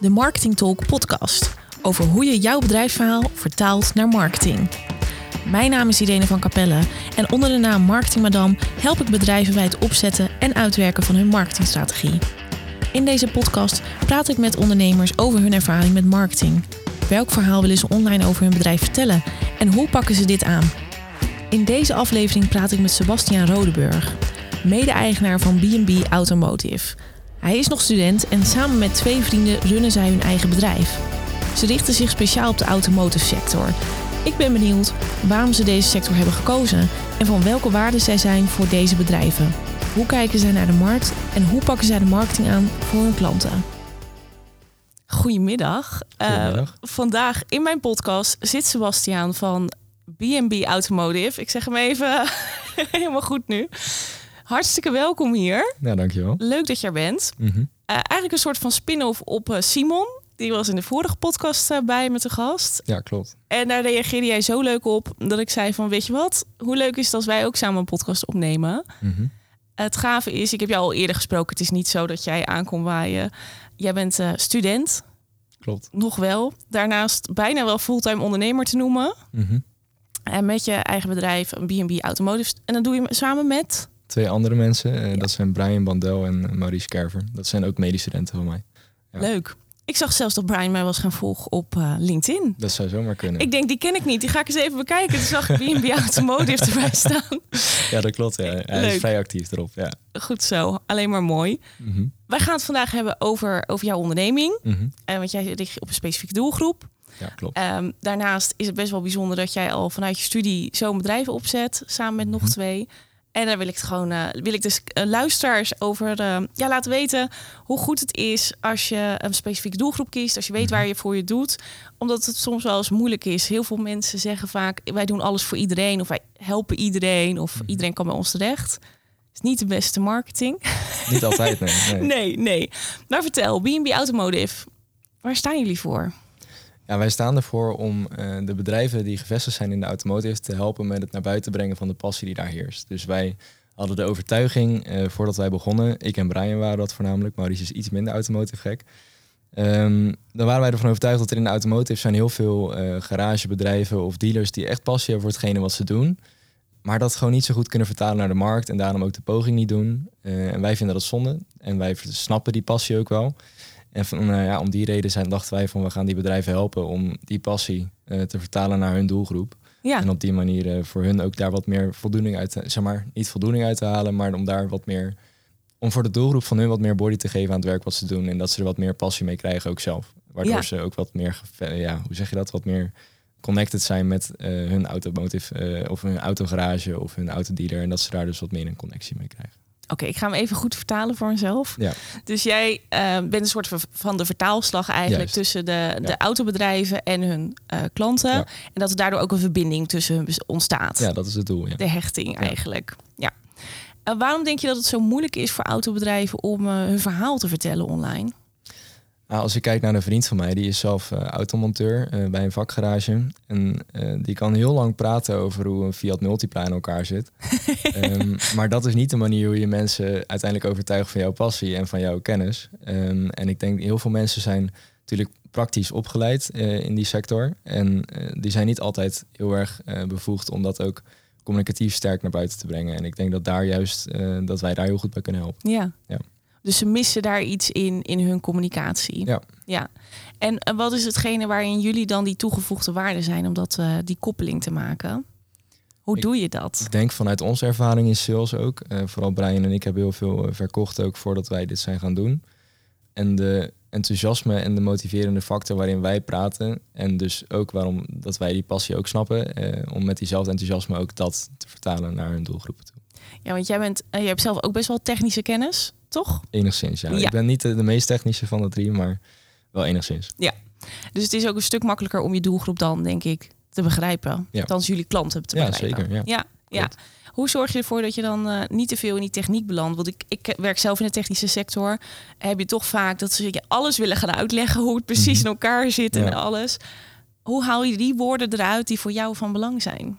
de Marketing Talk podcast over hoe je jouw bedrijfsverhaal vertaalt naar marketing. Mijn naam is Irene van Capelle en onder de naam Marketing Madame help ik bedrijven bij het opzetten en uitwerken van hun marketingstrategie. In deze podcast praat ik met ondernemers over hun ervaring met marketing. Welk verhaal willen ze online over hun bedrijf vertellen en hoe pakken ze dit aan? In deze aflevering praat ik met Sebastiaan Rodeburg, mede-eigenaar van B&B Automotive. Hij is nog student en samen met twee vrienden runnen zij hun eigen bedrijf. Ze richten zich speciaal op de automotive sector. Ik ben benieuwd waarom ze deze sector hebben gekozen en van welke waarde zij zijn voor deze bedrijven. Hoe kijken zij naar de markt en hoe pakken zij de marketing aan voor hun klanten? Goedemiddag. Uh, Goedemiddag. vandaag in mijn podcast zit Sebastiaan van B&B Automotive. Ik zeg hem even helemaal goed nu. Hartstikke welkom hier. Ja, dankjewel. Leuk dat je er bent. Mhm. Uh, eigenlijk een soort van spin-off op uh, Simon. Die was in de vorige podcast uh, bij met de gast. Ja, klopt. En daar reageerde jij zo leuk op dat ik zei van weet je wat? Hoe leuk is het als wij ook samen een podcast opnemen? Mhm. Het gave is, ik heb jou al eerder gesproken. Het is niet zo dat jij aankomt waaien. Jij bent uh, student. Klopt. Nog wel. Daarnaast bijna wel fulltime ondernemer te noemen. Mhm. En met je eigen bedrijf, een B&B Automotive. En dan doe je samen met... Twee andere mensen. Uh, Dat zijn Brian Bandel en Maurice Kerver. Dat zijn ook medestudenten van mij. Ja. Leuk. Ik zag zelfs dat Brian mij was gaan volgen op uh, LinkedIn. Dat zou zomaar kunnen. Ik denk, die ken ik niet. Die ga ik eens even bekijken. Toen zag ik B&B Automotive erbij staan. Ja, dat klopt. Ja. Hij Leuk. is vrij actief erop. Ja. Goed zo. Alleen maar mooi. Mm -hmm. Wij gaan het vandaag hebben over, over jouw onderneming. Mm -hmm. uh, want jij richt op een specifieke doelgroep. Ja, klopt. Um, daarnaast is het best wel bijzonder dat jij al vanuit je studie zo'n bedrijf opzet. Samen met nog Mhm. twee. En daar wil ik het gewoon, uh, wil ik dus uh, luisteraars over uh, ja, laten weten hoe goed het is als je een specifieke doelgroep kiest, als je weet waar je voor je doet. Omdat het soms wel eens moeilijk is. Heel veel mensen zeggen vaak: wij doen alles voor iedereen, of wij helpen iedereen, of Mhm. iedereen kan bij ons terecht. Is niet de beste marketing. Niet altijd, nee. nee. nee, nee. Maar vertel, B&B Automotive, waar staan jullie voor? Ja, wij staan ervoor om uh, de bedrijven die gevestigd zijn in de automotive te helpen met het naar buiten brengen van de passie die daar heerst. Dus wij hadden de overtuiging uh, voordat wij begonnen, ik en Brian waren dat voornamelijk, Maurice is iets minder automotive gek. Um, dan waren wij ervan overtuigd dat er in de automotive zijn heel veel uh, garagebedrijven of dealers die echt passie hebben voor hetgene wat ze doen. Maar dat gewoon niet zo goed kunnen vertalen naar de markt en daarom ook de poging niet doen. En wij vinden dat zonde en wij snappen die passie ook wel. En van, uh, ja, om die reden zijn, dachten wij van we gaan die bedrijven helpen om die passie uh, te vertalen naar hun doelgroep. Ja. En op die manier uh, voor hun ook daar wat meer voldoening uit te, zeg maar, niet voldoening uit te halen, maar om daar wat meer, om voor de doelgroep van hun wat meer body te geven aan het werk wat ze doen. En dat ze er wat meer passie mee krijgen ook zelf. Waardoor Ja. ze ook wat meer, ja, hoe zeg je dat, wat meer connected zijn met uh, hun automotive of hun autogarage of hun autodealer. En dat ze daar dus wat meer een connectie mee krijgen. Oké, okay, ik ga hem even goed vertalen voor mezelf. Ja. Dus jij uh, bent een soort van de vertaalslag eigenlijk Juist. tussen de, de ja. autobedrijven en hun uh, klanten. Ja. En dat er daardoor ook een verbinding tussen hun ontstaat. Ja, dat is het doel. Ja. De hechting eigenlijk. Ja. Uh, waarom denk je dat het zo moeilijk is voor autobedrijven om uh, hun verhaal te vertellen online? Nou, als ik kijk naar een vriend van mij, die is zelf uh, automonteur uh, bij een vakgarage. En uh, die kan heel lang praten over hoe een Fiat Multipla in elkaar zit. um, maar dat is niet de manier hoe je mensen uiteindelijk overtuigt van jouw passie en van jouw kennis. Um, en ik denk heel veel mensen zijn natuurlijk praktisch opgeleid in die sector. En die zijn niet altijd heel erg bevoegd om dat ook communicatief sterk naar buiten te brengen. En ik denk dat daar juist dat wij daar heel goed bij kunnen helpen. Ja. ja. Dus ze missen daar iets in, in hun communicatie. Ja. ja. En wat is hetgene waarin jullie dan die toegevoegde waarde zijn om dat, uh, die koppeling te maken? Hoe ik, doe je dat? Ik denk vanuit onze ervaring in sales ook. Uh, vooral Brian en ik hebben heel veel verkocht ook voordat wij dit zijn gaan doen. En de enthousiasme en de motiverende factor waarin wij praten. En dus ook waarom dat wij die passie ook snappen. eh, om met diezelfde enthousiasme ook dat te vertalen naar hun doelgroepen toe. Ja, want jij, bent, je hebt zelf ook best wel technische kennis, toch? Enigszins, ja. Ja. Ik ben niet de, de meest technische van de drie, maar wel enigszins. Ja, dus het is ook een stuk makkelijker om je doelgroep dan, denk ik, te begrijpen. Ja. Althans, jullie klanten te Ja, begrijpen. zeker, ja. ja, ja. Hoe zorg je ervoor dat je dan uh, niet te veel in die techniek belandt? Want ik, ik werk zelf in de technische sector. Heb je toch vaak dat ze je alles willen gaan uitleggen, hoe het precies Mhm. in elkaar zit en Ja. alles. Hoe haal je die woorden eruit die voor jou van belang zijn?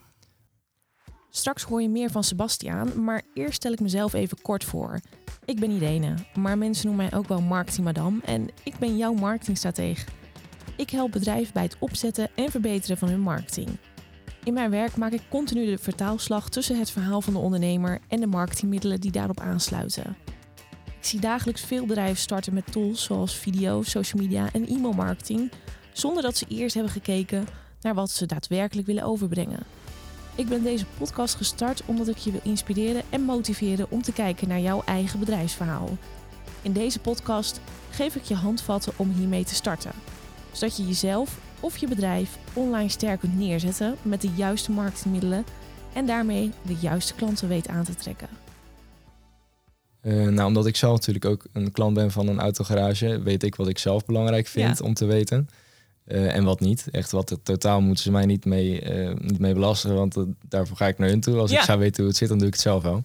Straks hoor je meer van Sebastiaan, maar eerst stel ik mezelf even kort voor. Ik ben Irene, maar mensen noemen mij ook wel marketing madame en ik ben jouw marketingstratege. Ik help bedrijven bij het opzetten en verbeteren van hun marketing. In mijn werk maak ik continu de vertaalslag tussen het verhaal van de ondernemer en de marketingmiddelen die daarop aansluiten. Ik zie dagelijks veel bedrijven starten met tools zoals video, social media en e-mailmarketing, zonder dat ze eerst hebben gekeken naar wat ze daadwerkelijk willen overbrengen. Ik ben deze podcast gestart omdat ik je wil inspireren en motiveren om te kijken naar jouw eigen bedrijfsverhaal. In deze podcast geef ik je handvatten om hiermee te starten, zodat je jezelf of je bedrijf online sterk kunt neerzetten met de juiste marketingmiddelen en daarmee de juiste klanten weet aan te trekken. Uh, nou, omdat ik zelf natuurlijk ook een klant ben van een autogarage, weet ik wat ik zelf belangrijk vind om te weten. Uh, en wat niet. Echt wat het totaal moeten ze mij niet mee, uh, niet mee belasten, want daarvoor ga ik naar hun toe. Als ik zou weten hoe het zit, dan doe ik het zelf wel.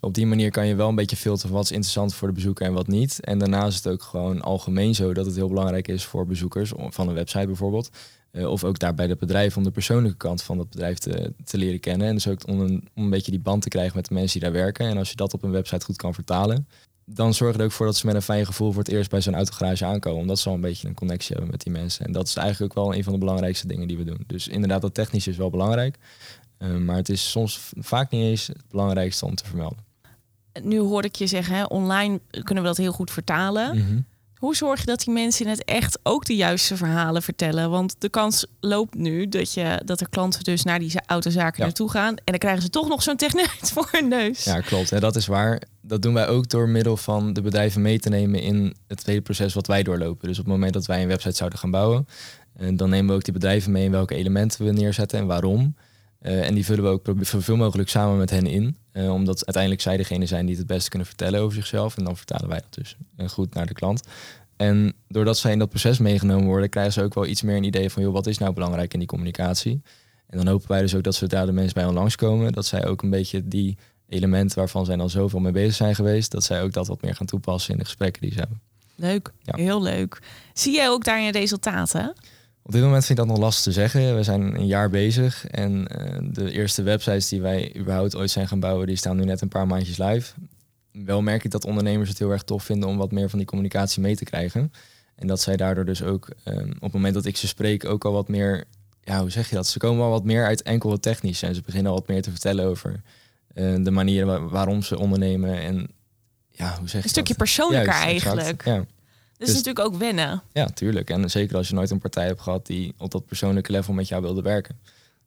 Op die manier kan je wel een beetje filteren wat is interessant voor de bezoeker en wat niet. En daarnaast is het ook gewoon algemeen zo dat het heel belangrijk is voor bezoekers van een website bijvoorbeeld. Of ook daar bij het bedrijf om de persoonlijke kant van het bedrijf te, te leren kennen. En dus ook om een, om een beetje die band te krijgen met de mensen die daar werken. En als je dat op een website goed kan vertalen, dan zorg er ook voor dat ze met een fijn gevoel voor het eerst bij zo'n autogarage aankomen. Omdat ze al een beetje een connectie hebben met die mensen. En dat is eigenlijk ook wel een van de belangrijkste dingen die we doen. Dus inderdaad, dat technisch is wel belangrijk. Uh, maar het is soms vaak niet eens het belangrijkste om te vermelden. Nu hoor ik je zeggen, hè, online kunnen we dat heel goed vertalen. Mm -hmm. Hoe zorg je dat die mensen in het echt ook de juiste verhalen vertellen? Want de kans loopt nu dat, je, dat er klanten dus naar die autozaken ja. naartoe gaan. En dan krijgen ze toch nog zo'n techneut voor hun neus. Ja, klopt. En dat is waar. Dat doen wij ook door middel van de bedrijven mee te nemen in het hele proces wat wij doorlopen. Dus op het moment dat wij een website zouden gaan bouwen, en dan nemen we ook die bedrijven mee in welke elementen we neerzetten en waarom. Uh, en die vullen we ook zoveel mogelijk samen met hen in. Uh, omdat uiteindelijk zij degene zijn die het beste kunnen vertellen over zichzelf. En dan vertalen wij dat dus goed naar de klant. En doordat zij in dat proces meegenomen worden, krijgen ze ook wel iets meer een idee van, joh, wat is nou belangrijk in die communicatie? En dan hopen wij dus ook dat zodra de mensen bij ons langskomen, dat zij ook een beetje die elementen waarvan zij al zoveel mee bezig zijn geweest, dat zij ook dat wat meer gaan toepassen in de gesprekken die ze hebben. Leuk, ja. heel leuk. Zie jij ook daarin resultaten? Op dit moment vind ik dat nog lastig te zeggen. We zijn een jaar bezig en uh, de eerste websites die wij überhaupt ooit zijn gaan bouwen, die staan nu net een paar maandjes live. Wel merk ik dat ondernemers het heel erg tof vinden om wat meer van die communicatie mee te krijgen. En dat zij daardoor dus ook um, op het moment dat ik ze spreek ook al wat meer, ja hoe zeg je dat? Ze komen al wat meer uit enkel technisch en ze beginnen al wat meer te vertellen over de manieren waar, waarom ze ondernemen en ja, hoe zeg je Een stukje dat? persoonlijker Juist, eigenlijk. Ja. Dat is natuurlijk ook wennen. Ja, tuurlijk. En zeker als je nooit een partij hebt gehad die op dat persoonlijke level met jou wilde werken.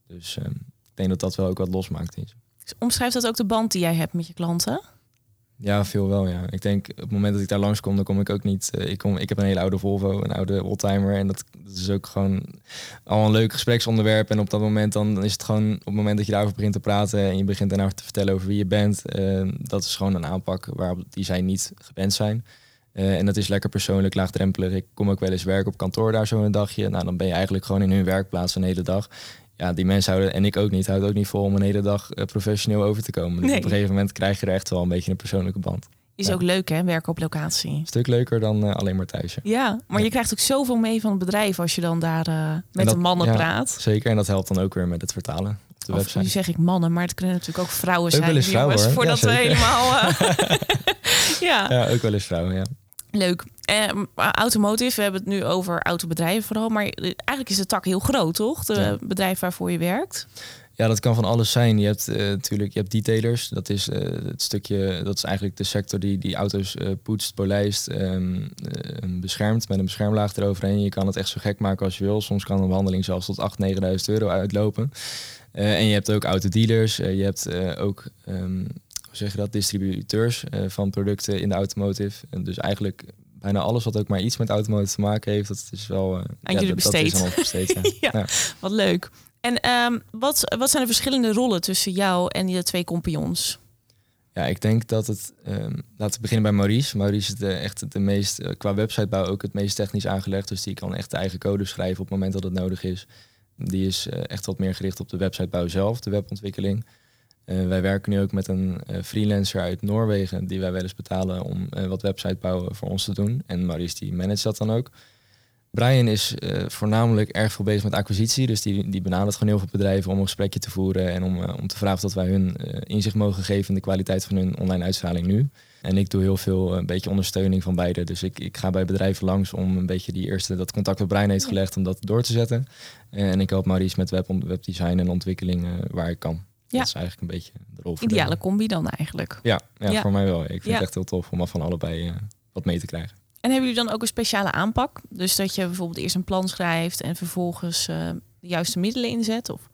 Dus um, ik denk dat dat wel ook wat losmaakt. Is. Omschrijft dat ook de band die jij hebt met je klanten? Ja, veel wel. Ja. Ik denk op het moment dat ik daar langskom, dan kom ik ook niet. Uh, ik, kom, ik heb een hele oude Volvo, een oude oldtimer. En dat, is ook gewoon al een leuk gespreksonderwerp. En op dat moment dan is het gewoon op het moment dat je daarover begint te praten en je begint daarna te vertellen over wie je bent. Uh, dat is gewoon een aanpak waarop die zij niet gewend zijn. Uh, en dat is lekker persoonlijk, laagdrempelig. Ik kom ook wel eens werken op kantoor daar zo een dagje. Nou, dan ben je eigenlijk gewoon in hun werkplaats een hele dag. Ja, die mensen houden, en ik ook niet, houden ook niet vol om een hele dag uh, professioneel over te komen. Dus Nee. op een gegeven moment krijg je er echt wel een beetje een persoonlijke band. Is Ja. ook leuk hè, werken op locatie. Een stuk leuker dan uh, alleen maar thuis. ja. Ja, maar Ja. je krijgt ook zoveel mee van het bedrijf als je dan daar eh, met dat- de mannen praat. Zeker, en dat helpt dan ook weer met het vertalen op de Of website. nu zeg ik mannen, maar het kunnen natuurlijk ook vrouwen Ook zijn. wel eens vrouwen, jongens. Voordat we helemaal... eh, ja. Ja, ook wel eens vrouwen, ja. Leuk. Eh, automotive, we hebben het nu over autobedrijven vooral. Maar eh, eigenlijk is de tak heel groot, toch? De Ja. bedrijf waarvoor je werkt. Ja, dat kan van alles zijn. Je hebt eh, natuurlijk je hebt detailers. Dat is eh, het stukje, dat is eigenlijk de sector die die auto's eh, poetst, polijst, ehm, eh, beschermt met een beschermlaag eroverheen. Je kan het echt zo gek maken als je wil. Soms kan een behandeling zelfs tot 8.000, 9.000 euro uitlopen. En je hebt ook autodealers. Je hebt ook, ehm, hoe zeg je dat, distributeurs eh, van producten in de automotive. En dus eigenlijk bijna alles wat ook maar iets met automotive te maken heeft, dat is wel eh, ja, jullie dat, dat is besteed. besteed. Ja. Ja. Ja. Wat leuk. En ehm, wat, wat zijn de verschillende rollen tussen jou en je twee compagnons? Ja, ik denk dat het. ehm, laten we beginnen bij Maurice. Maurice is de, echt de meest, eh, qua websitebouw ook het meest technisch aangelegd. Dus die kan echt de eigen code schrijven op het moment dat het nodig is. Die is echt wat meer gericht op de websitebouw zelf, de webontwikkeling. Eh, wij werken nu ook met een eh, freelancer uit Noorwegen, die wij wel eens betalen om eh, wat websitebouw voor ons te doen. En Maurice die managt dat dan ook. Brian is voornamelijk erg veel bezig met acquisitie. Dus die, die benadert gewoon heel veel bedrijven om een gesprekje te voeren. En om, om te vragen of wij hun inzicht mogen geven in de kwaliteit van hun online uitstraling nu. En ik doe heel veel een beetje ondersteuning van beide. Dus ik, ik ga bij bedrijven langs om een beetje die eerste, dat contact met Brian heeft gelegd, om dat door te zetten. En ik help Maurice met web, webdesign en ontwikkeling waar ik kan. Ja. Dat is eigenlijk een beetje de rol. Ideale combi dan eigenlijk. Ja, ja, ja, voor mij wel. Ik vind het echt heel tof om van allebei wat mee te krijgen. En hebben jullie dan ook een speciale aanpak? Dus dat je bijvoorbeeld eerst een plan schrijft en vervolgens uh, de juiste middelen inzet? Of?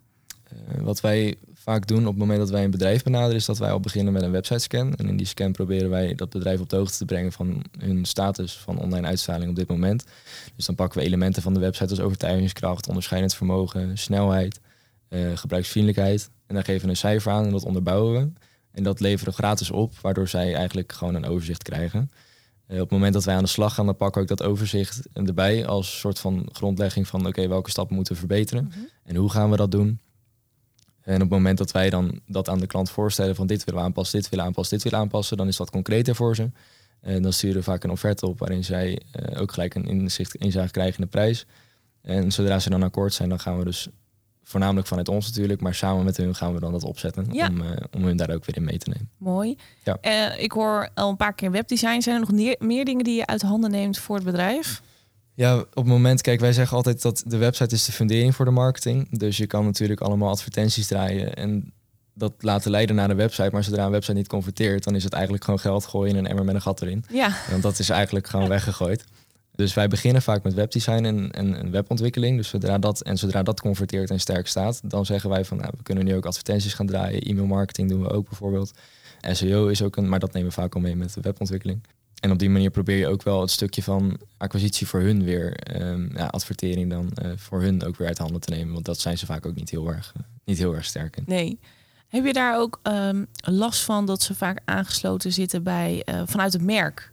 Uh, wat wij vaak doen op het moment dat wij een bedrijf benaderen, is dat wij al beginnen met een website scan. En in die scan proberen wij dat bedrijf op de hoogte te brengen van hun status van online uitstraling op dit moment. Dus dan pakken we elementen van de website als overtuigingskracht, onderscheidend vermogen, snelheid, gebruiksvriendelijkheid. En dan geven we een cijfer aan en dat onderbouwen we. En dat leveren we gratis op, waardoor zij eigenlijk gewoon een overzicht krijgen. Eh, op het moment dat wij aan de slag gaan, dan pakken we ook dat overzicht erbij als soort van grondlegging van oké, welke stappen moeten we verbeteren mhm. en hoe gaan we dat doen. En op het moment dat wij dan dat aan de klant voorstellen van dit willen we aanpassen, dit willen we aanpassen, dit willen we aanpassen, dan is dat concreter voor ze. En dan sturen we vaak een offerte op waarin zij uh, ook gelijk een inzicht, inzage krijgen in de prijs. En zodra ze dan akkoord zijn, dan gaan we dus voornamelijk vanuit ons natuurlijk, maar samen met hun gaan we dan dat opzetten om, uh, om hun daar ook weer in mee te nemen. Mooi. Ja. Uh, ik hoor al een paar keer webdesign. Zijn er nog meer dingen die je uit handen neemt voor het bedrijf? Ja, op het moment, kijk, wij zeggen altijd dat de website is de fundering voor de marketing. Dus je kan natuurlijk allemaal advertenties draaien en dat laten leiden naar de website. Maar zodra een website niet converteert, dan is het eigenlijk gewoon geld gooien in een emmer met een gat erin. Ja. Want dat is eigenlijk gewoon weggegooid. Dus wij beginnen vaak met webdesign en, en, webontwikkeling. Dus zodra dat, en zodra dat converteert en sterk staat, dan zeggen wij van nou, we kunnen nu ook advertenties gaan draaien. E-mail marketing doen we ook bijvoorbeeld. SEO is ook een, maar dat nemen we vaak al mee met de webontwikkeling. En op die manier probeer je ook wel het stukje van acquisitie voor hun weer, um, ja, advertering dan uh, voor hun ook weer uit handen te nemen. Want dat zijn ze vaak ook niet heel erg, uh, niet heel erg sterk in. Nee. Heb je daar ook um, last van dat ze vaak aangesloten zitten bij uh, vanuit het merk?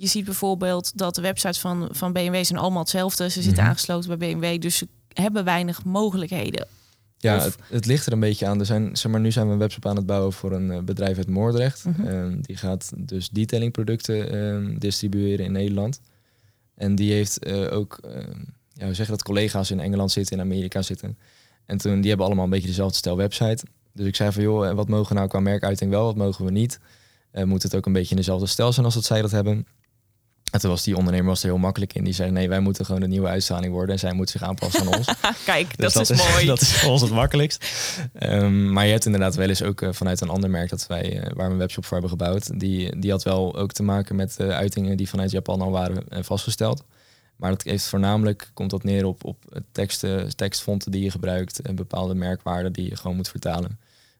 Je ziet bijvoorbeeld dat de websites van, van BMW zijn allemaal hetzelfde. Ze zitten mhm. aangesloten bij BMW, dus ze hebben weinig mogelijkheden. Ja, het, het, ligt er een beetje aan. Er zijn, zeg maar, nu zijn we een webshop aan het bouwen voor een uh, bedrijf uit Moordrecht. Mm die gaat dus detailingproducten uh, distribueren in Nederland. En die heeft uh, ook, ehm, ja, we zeggen dat collega's in Engeland zitten, in Amerika zitten. En toen, die hebben allemaal een beetje dezelfde stijl website. Dus ik zei van, joh, wat mogen we nou qua merkuiting wel, wat mogen we niet? moet het ook een beetje in dezelfde stijl zijn als dat zij dat hebben? En toen was die ondernemer was er heel makkelijk in. Die zei, nee, wij moeten gewoon de nieuwe uitstraling worden. En zij moet zich aanpassen aan ons. Kijk, dus dat, is, mooi. Dat is voor ons het makkelijkst. Um, maar je hebt inderdaad wel eens ook uh, vanuit een ander merk... Dat wij, uh, waar we een webshop voor hebben gebouwd. Die, die had wel ook te maken met uh, uitingen die vanuit Japan al waren vastgesteld. Maar dat heeft voornamelijk, komt dat neer op, op teksten, tekstfonten die je gebruikt... en bepaalde merkwaarden die je gewoon moet vertalen.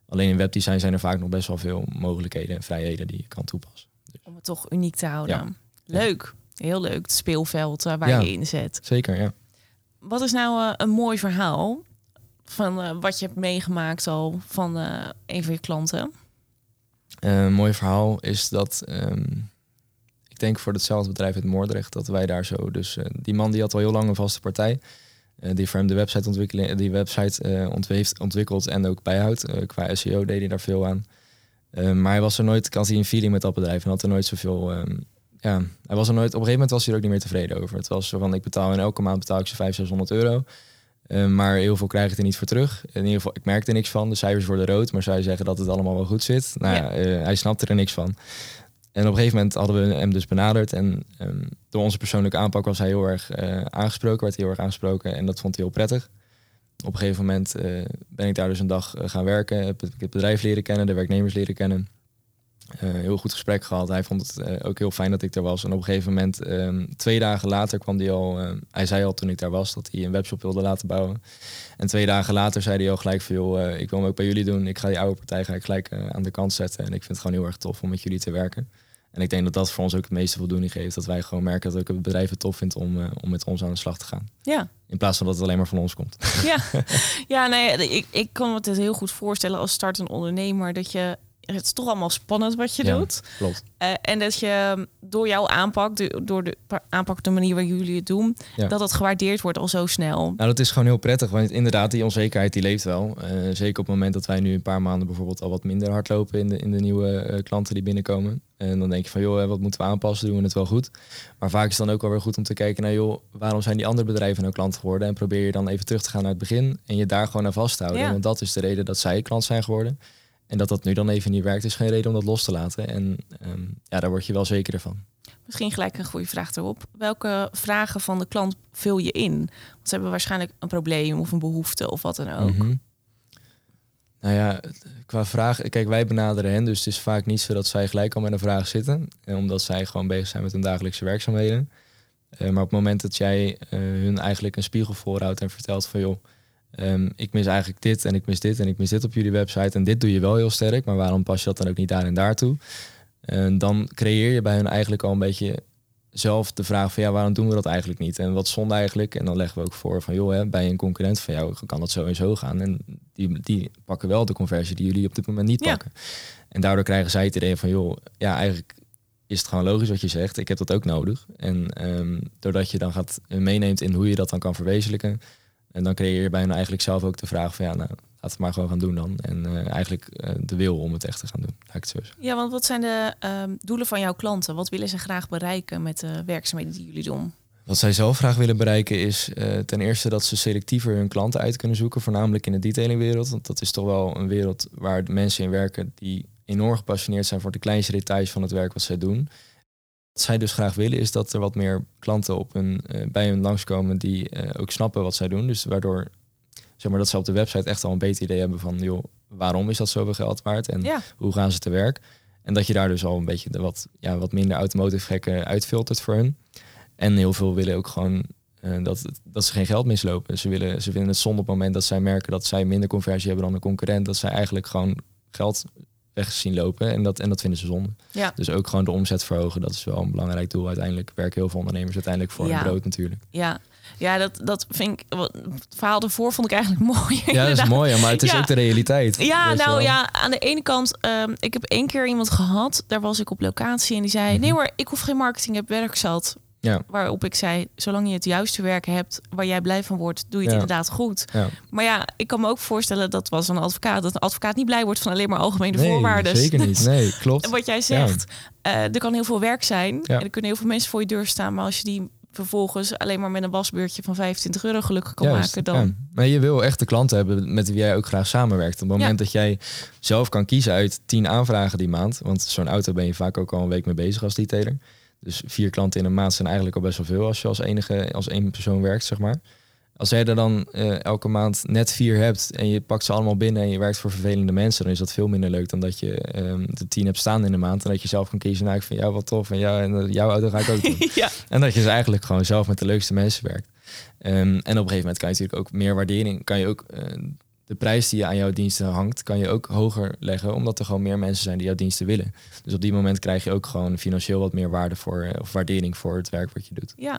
Alleen in webdesign zijn er vaak nog best wel veel mogelijkheden en vrijheden die je kan toepassen. Dus. Om het toch uniek te houden. Ja. Leuk, heel leuk. Het speelveld uh, waar je in zet. Zeker, ja. Wat is nou uh, een mooi verhaal van uh, wat je hebt meegemaakt al van een van je klanten? een mooi verhaal is dat um, ik denk voor hetzelfde bedrijf in Moordrecht dat wij daar zo dus die man die had al heel lang een vaste partij. die voor hem de website ontwikkelen, die website ontweeft, ontwikkeld en ook bijhoudt. qua SEO deed hij daar veel aan. maar hij was er nooit, kan hij een feeling met dat bedrijf en had er nooit zoveel um, ja, hij was er nooit, op een gegeven moment was hij er ook niet meer tevreden over. Het was zo van, ik betaal in elke maand betaal ik ze 500, 600 euro. Uh, maar heel veel krijg ik er niet voor terug. In ieder geval, ik merkte er niks van. De cijfers worden rood, maar zou zeggen dat het allemaal wel goed zit? Nou ja, uh, hij snapte er niks van. En op een gegeven moment hadden we hem dus benaderd. En um, door onze persoonlijke aanpak was hij heel erg uh, aangesproken, werd hij heel erg aangesproken. En dat vond hij heel prettig. Op een gegeven moment ben ik daar dus een dag gaan werken. Heb ik het bedrijf leren kennen, de werknemers leren kennen. Uh, heel goed gesprek gehad. Hij vond het uh, ook heel fijn dat ik er was. En op een gegeven moment, um, twee dagen later kwam hij al... Uh, hij zei al toen ik daar was dat hij een webshop wilde laten bouwen. En twee dagen later zei hij al gelijk veel... ik wil hem ook bij jullie doen. Ik ga die oude partij ga ik gelijk aan de kant zetten. En ik vind het gewoon heel erg tof om met jullie te werken. En ik denk dat dat voor ons ook het meeste voldoening geeft. Dat wij gewoon merken dat ook het bedrijf het tof vindt om, om met ons aan de slag te gaan. Ja. In plaats van dat het alleen maar van ons komt. Ja, ja nee, ik, ik kan me het heel goed voorstellen als startend ondernemer... dat je het is toch allemaal spannend wat je doet. Klopt. Uh, en dat je door jouw aanpak, de, door de aanpak, de manier waarop jullie het doen, dat het gewaardeerd wordt al zo snel. Nou, dat is gewoon heel prettig, want inderdaad, die onzekerheid die leeft wel. Uh, zeker op het moment dat wij nu een paar maanden bijvoorbeeld al wat minder hard lopen in de, in de nieuwe uh, klanten die binnenkomen. En dan denk je van, joh, wat moeten we aanpassen? Doen we het wel goed? Maar vaak is het dan ook wel weer goed om te kijken naar, joh, waarom zijn die andere bedrijven nou klant geworden? En probeer je dan even terug te gaan naar het begin en je daar gewoon aan vasthouden. Ja. Want dat is de reden dat zij klant zijn geworden. En dat dat nu dan even niet werkt, is geen reden om dat los te laten. En ehm, ja, daar word je wel zekerder van. Misschien gelijk een goede vraag erop. Welke vragen van de klant vul je in? Want ze hebben waarschijnlijk een probleem of een behoefte of wat dan ook. Mhm. Nou ja, qua vraag, kijk, wij benaderen hen, dus het is vaak niet zo dat zij gelijk al met een vraag zitten, eh, omdat zij gewoon bezig zijn met hun dagelijkse werkzaamheden. Eh, maar op het moment dat jij eh, hun eigenlijk een spiegel voorhoudt en vertelt van joh, ehm, ik mis eigenlijk dit en ik mis dit en ik mis dit op jullie website en dit doe je wel heel sterk, maar waarom pas je dat dan ook niet daar en daartoe? En dan creëer je bij hun eigenlijk al een beetje zelf de vraag van ja, waarom doen we dat eigenlijk niet? En wat zonde eigenlijk? En dan leggen we ook voor van joh, hè, bij een concurrent van jou kan dat zo en zo gaan. En die, die pakken wel de conversie die jullie op dit moment niet Ja. pakken. En daardoor krijgen zij het idee van joh, ja, eigenlijk is het gewoon logisch wat je zegt. Ik heb dat ook nodig. En ehm, doordat je dan gaat eh, meeneemt in hoe je dat dan kan verwezenlijken. En dan creëer je bij hen eigenlijk zelf ook de vraag van ja, nou, laat het maar gewoon gaan doen dan. En eh, eigenlijk eh, de wil om het echt te gaan doen. Laat ik het zo zeggen. Ja, want wat zijn de ehm, doelen van jouw klanten? Wat willen ze graag bereiken met de werkzaamheden die jullie doen? Wat zij zelf graag willen bereiken is eh, ten eerste dat ze selectiever hun klanten uit kunnen zoeken, voornamelijk in de detailingwereld. Want dat is toch wel een wereld waar de mensen in werken die enorm gepassioneerd zijn voor de kleinste details van het werk wat zij doen. Wat zij dus graag willen is dat er wat meer klanten op hun, eh, bij hun langskomen die eh, ook snappen wat zij doen. Dus waardoor zeg maar, dat ze op de website echt al een beter idee hebben van joh, waarom is dat zoveel geld waard en Ja, hoe gaan ze te werk. En dat je daar dus al een beetje de wat, ja, wat minder automotive gekken uitfiltert voor hun. En heel veel willen ook gewoon eh, dat, dat ze geen geld mislopen. Ze, willen, ze vinden het zonde op het moment dat zij merken dat zij minder conversie hebben dan de concurrent. Dat zij eigenlijk gewoon geld weg zien lopen. En dat, en dat vinden ze zonde. Ja. Dus ook gewoon de omzet verhogen. Dat is wel een belangrijk doel. Uiteindelijk werken heel veel ondernemers uiteindelijk voor Ja. hun brood natuurlijk. ja. Ja, dat, dat vind ik. Het verhaal ervoor vond ik eigenlijk mooi. Ja, dat is mooi. Maar het is Ja. ook de realiteit. Ja, nou wel. ja, aan de ene kant, ehm, ik heb één keer iemand gehad, daar was ik op locatie en die zei: Mhm. Nee hoor, ik hoef geen marketing, ik heb werk zat. Ja. Waarop ik zei: Zolang je het juiste werk hebt waar jij blij van wordt, doe je het Ja. inderdaad goed. Ja. Maar ja, ik kan me ook voorstellen dat was een advocaat, dat een advocaat niet blij wordt van alleen maar algemene Nee, voorwaarden. zeker niet. Nee, klopt. En wat jij zegt, eh, er kan heel veel werk zijn en er kunnen heel veel mensen voor je deur staan, maar als je die vervolgens alleen maar met een wasbeurtje van 25 euro gelukkig kan Juist, maken, dan ja. Maar je wil echt de klanten hebben met wie jij ook graag samenwerkt. Op het moment dat jij zelf kan kiezen uit tien aanvragen die maand, want zo'n auto ben je vaak ook al een week mee bezig als detailer. Dus vier klanten in een maand zijn eigenlijk al best wel veel als je als enige als één persoon werkt, zeg maar. Als jij er dan eh, elke maand net vier hebt en je pakt ze allemaal binnen en je werkt voor vervelende mensen, dan is dat veel minder leuk dan dat je ehm, de tien hebt staan in de maand en dat je zelf kan kiezen. Nou, ik vind jou wat tof en, ja, en eh, jouw auto ga ik ook doen. ja, En dat je dus eigenlijk gewoon zelf met de leukste mensen werkt. Ehm, en op een gegeven moment kan je natuurlijk ook meer waardering, kan je ook eh, de prijs die je aan jouw diensten hangt, kan je ook hoger leggen, omdat er gewoon meer mensen zijn die jouw diensten willen. Dus op die moment krijg je ook gewoon financieel wat meer waarde voor, eh, of waardering voor het werk wat je doet. ja.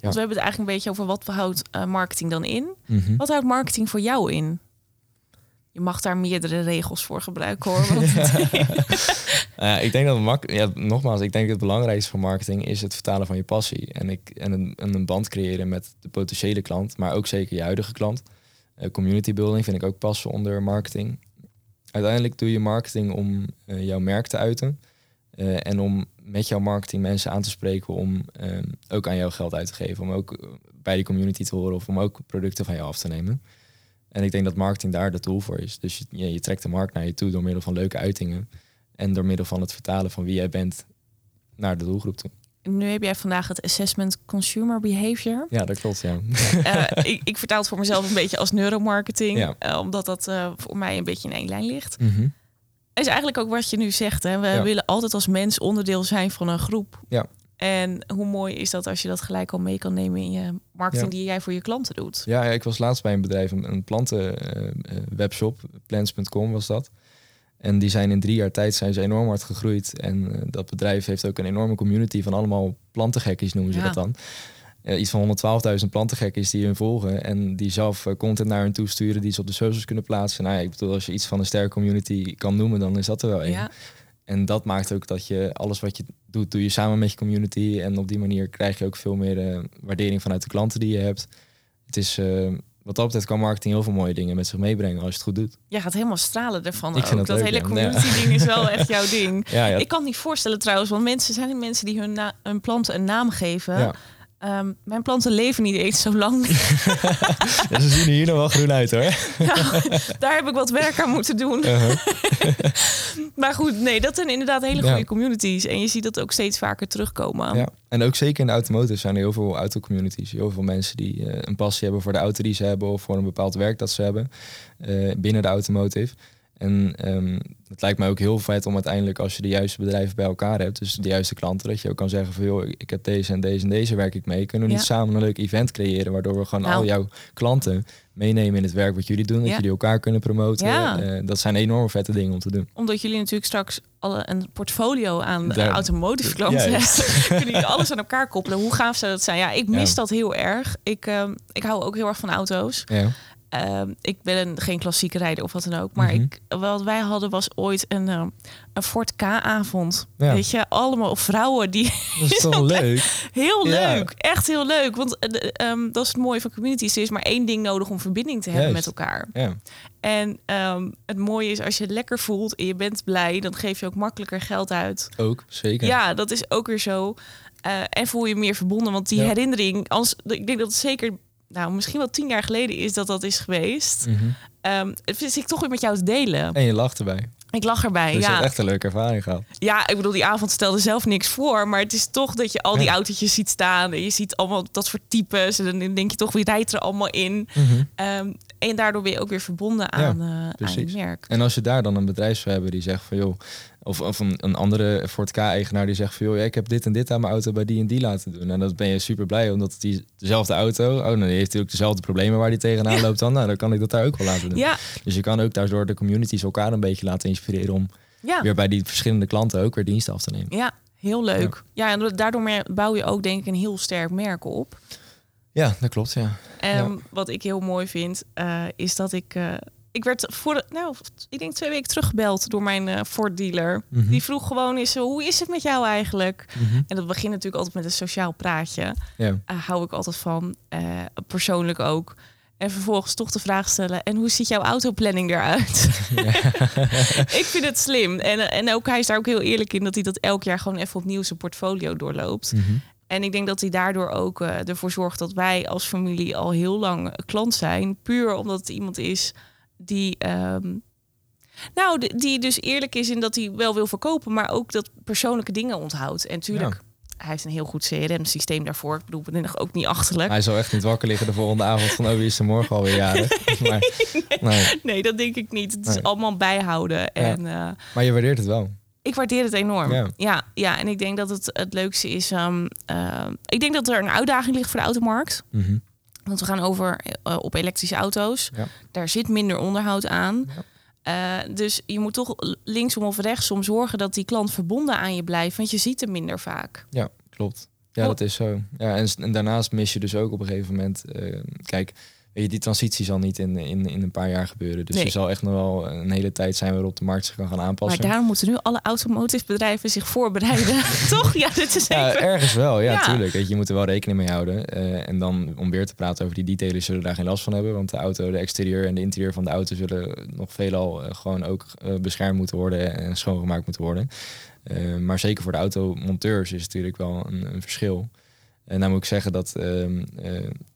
Want we hebben het eigenlijk een beetje over wat houdt eh, marketing dan in. Mhm. Wat houdt marketing voor jou in? Je mag daar meerdere regels voor gebruiken hoor. Want Uh, ik denk dat mak ja, nogmaals, ik denk dat het belangrijkste voor marketing is het vertalen van je passie. En, ik, en, een, en een band creëren met de potentiële klant, maar ook zeker je huidige klant. Uh, community building vind ik ook passen onder marketing. Uiteindelijk doe je marketing om uh, jouw merk te uiten. Uh, en om met jouw marketing mensen aan te spreken om ook aan jou geld uit te geven. Om ook bij die community te horen of om ook producten van jou af te nemen. En ik denk dat marketing daar de tool voor is. Dus je, je trekt de markt naar je toe door middel van leuke uitingen. En door middel van het vertalen van wie jij bent naar de doelgroep toe. Nu heb jij vandaag het assessment consumer behavior. Ja, dat klopt, ja. uh, ik, ik, vertaal het voor mezelf een beetje als neuromarketing. Ja. Uh, omdat dat uh, voor mij een beetje in één lijn ligt. Mm -hmm. Is eigenlijk ook wat je nu zegt. Hè? We ja. willen altijd als mens onderdeel zijn van een groep. Ja. En hoe mooi is dat als je dat gelijk al mee kan nemen in je marketing Ja. die jij voor je klanten doet. Ja, ik was laatst bij een bedrijf, een, een plantenwebshop, plants.com was dat. En die zijn in drie jaar tijd zijn ze enorm hard gegroeid. En uh, dat bedrijf heeft ook een enorme community van allemaal plantengekkies, noemen ze Ja. dat dan. Uh, iets van 112.000 plantengekkies die hun volgen. En die zelf uh, content naar hun toe sturen, die ze op de socials kunnen plaatsen. Nou ja, ik bedoel, als je iets van een sterke community kan noemen, dan is dat er wel één. Ja. En dat maakt ook dat je alles wat je doet, doe je samen met je community. En op die manier krijg je ook veel meer waardering vanuit de klanten die je hebt. Het is, wat dat betreft kan marketing heel veel mooie dingen met zich meebrengen als je het goed doet. Jij gaat helemaal stralen ervan. Ik vind ook. dat dat leuk, hele ja. community ding is wel echt jouw ding. Ja, ja, Ik kan het niet voorstellen trouwens, want mensen zijn mensen die hun, hun planten een naam geven. Ehm, mijn planten leven niet eens zo lang. Ja, ze zien er hier nog wel groen uit hoor. Daar heb ik wat werk aan moeten doen. Uh-huh. Maar goed, nee, dat zijn inderdaad hele Ja. goede communities. En je ziet dat ook steeds vaker terugkomen. Ja. En ook zeker in de automotive zijn er heel veel autocommunities. Heel veel mensen die eh, een passie hebben voor de auto die ze hebben of voor een bepaald werk dat ze hebben eh, binnen de automotive. En ehm, het lijkt mij ook heel vet om uiteindelijk als je de juiste bedrijven bij elkaar hebt, dus de juiste klanten, dat je ook kan zeggen van joh, ik heb deze en deze en deze werk ik mee. Kunnen we niet samen een leuk event creëren waardoor we gewoon Nou. al jouw klanten meenemen in het werk wat jullie doen, dat Ja. jullie elkaar kunnen promoten. Ja. Eh, dat zijn enorm vette dingen om te doen. Omdat jullie natuurlijk straks alle, een portfolio aan automotive klanten. Kunnen jullie alles aan elkaar koppelen. Hoe gaaf zou dat zijn? Ja, ik mis dat heel erg. Ik, ehm, ik hou ook heel erg van auto's. Ja. Ehm, ik ben een, geen klassieke rijder of wat dan ook. Maar Mhm. ik, wat wij hadden was ooit een, ehm, een Ford K-avond. Ja. Weet je, allemaal vrouwen die... Dat is toch leuk? Heel Ja. leuk, echt heel leuk. Want eh, ehm, dat is het mooie van communities. Er is maar één ding nodig om verbinding te hebben Juist. met elkaar. Ja. En het mooie is, als je het lekker voelt en je bent blij... dan geef je ook makkelijker geld uit. Ook, zeker. Ja, dat is ook weer zo. Eh, en voel je meer verbonden. Want die herinnering, als, ik denk dat het zeker, nou misschien wel tien jaar geleden is dat dat is geweest. Mhm. Het vind ik toch weer met jou te delen. En je lacht erbij. Ik lach erbij. Dus je ja. hebt echt een leuke ervaring gehad. ja, ik bedoel, die avond stelde zelf niks voor. Maar het is toch dat je al die Ja. autootjes ziet staan. En je ziet allemaal dat voor types. En dan denk je toch, wie rijdt er allemaal in? Ehm, en daardoor ben je ook weer verbonden aan, eh, aan je merk. En als je daar dan een bedrijf zou hebben die zegt van joh, of, of een, een andere Ford K-eigenaar die zegt van joh, ik heb dit en dit aan mijn auto bij die en die laten doen. En dan ben je super blij omdat die dezelfde auto, oh, dan heeft hij natuurlijk dezelfde problemen waar die tegenaan loopt dan. Nou, dan kan ik dat daar ook wel laten doen. Ja, Dus je kan ook daardoor de communities elkaar een beetje laten inspireren om ja. weer bij die verschillende klanten ook weer diensten af te nemen. Ja, heel leuk. Ja, en daardoor bouw je ook denk ik een heel sterk merk op. Ja, dat klopt, ja. En Ja. wat ik heel mooi vind, eh, is dat ik... eh, ik werd voor nou, ik denk twee weken teruggebeld door mijn eh Ford dealer. Mhm. Die vroeg gewoon eens, eh, hoe is het met jou eigenlijk? Mhm. En dat begint natuurlijk altijd met een sociaal praatje. Eh, hou ik altijd van, eh, persoonlijk ook. En vervolgens toch de vraag stellen, en hoe ziet jouw autoplanning eruit? ik vind het slim. En, en ook hij is daar ook heel eerlijk in dat hij dat elk jaar gewoon even opnieuw zijn portfolio doorloopt. Mhm. En ik denk dat hij daardoor ook eh, ervoor zorgt dat wij als familie al heel lang klant zijn. Puur omdat het iemand is die. ehm, nou, die- dus eerlijk is in dat hij wel wil verkopen, maar ook dat persoonlijke dingen onthoudt. En tuurlijk, hij heeft een heel goed CRM-systeem daarvoor. Ik bedoel, ik ben nog ook niet achterlijk. Hij zal echt niet wakker liggen de volgende avond van oh, wie is er morgen alweer jarig. maar, nee. Nee, dat denk ik niet. Het is allemaal bijhouden. En eh, maar je waardeert het wel. ik waardeer het enorm. Ja. Ja. ja, en ik denk dat het het leukste is. ehm, eh, ik denk dat er een uitdaging ligt voor de automarkt. Mhm. Want we gaan over eh, op elektrische auto's. Ja. Daar zit minder onderhoud aan. Eh, dus je moet toch linksom of rechtsom zorgen dat die klant verbonden aan je blijft. Want je ziet hem minder vaak. Ja, klopt. Ja, Oh. dat is zo. Ja, en, en daarnaast mis je dus ook op een gegeven moment... eh, kijk, weet je, die transitie zal niet in, in, in een paar jaar gebeuren. Dus Nee. er zal echt nog wel een hele tijd zijn waarop de markt zich kan gaan Maar aanpassen. daarom moeten nu alle automotive bedrijven zich voorbereiden. toch? Ja, dit is Ja, even... ergens wel. Ja, Ja. tuurlijk. Weet je, je moet er wel rekening mee houden. Eh, en dan om weer te praten over die details zullen daar geen last van hebben. Want de auto, de exterieur en de interieur van de auto zullen nog veelal eh, gewoon ook eh, beschermd moeten worden en schoongemaakt moeten worden. Maar zeker voor de automonteurs is het natuurlijk wel een, een verschil. En dan moet ik zeggen dat ehm, eh,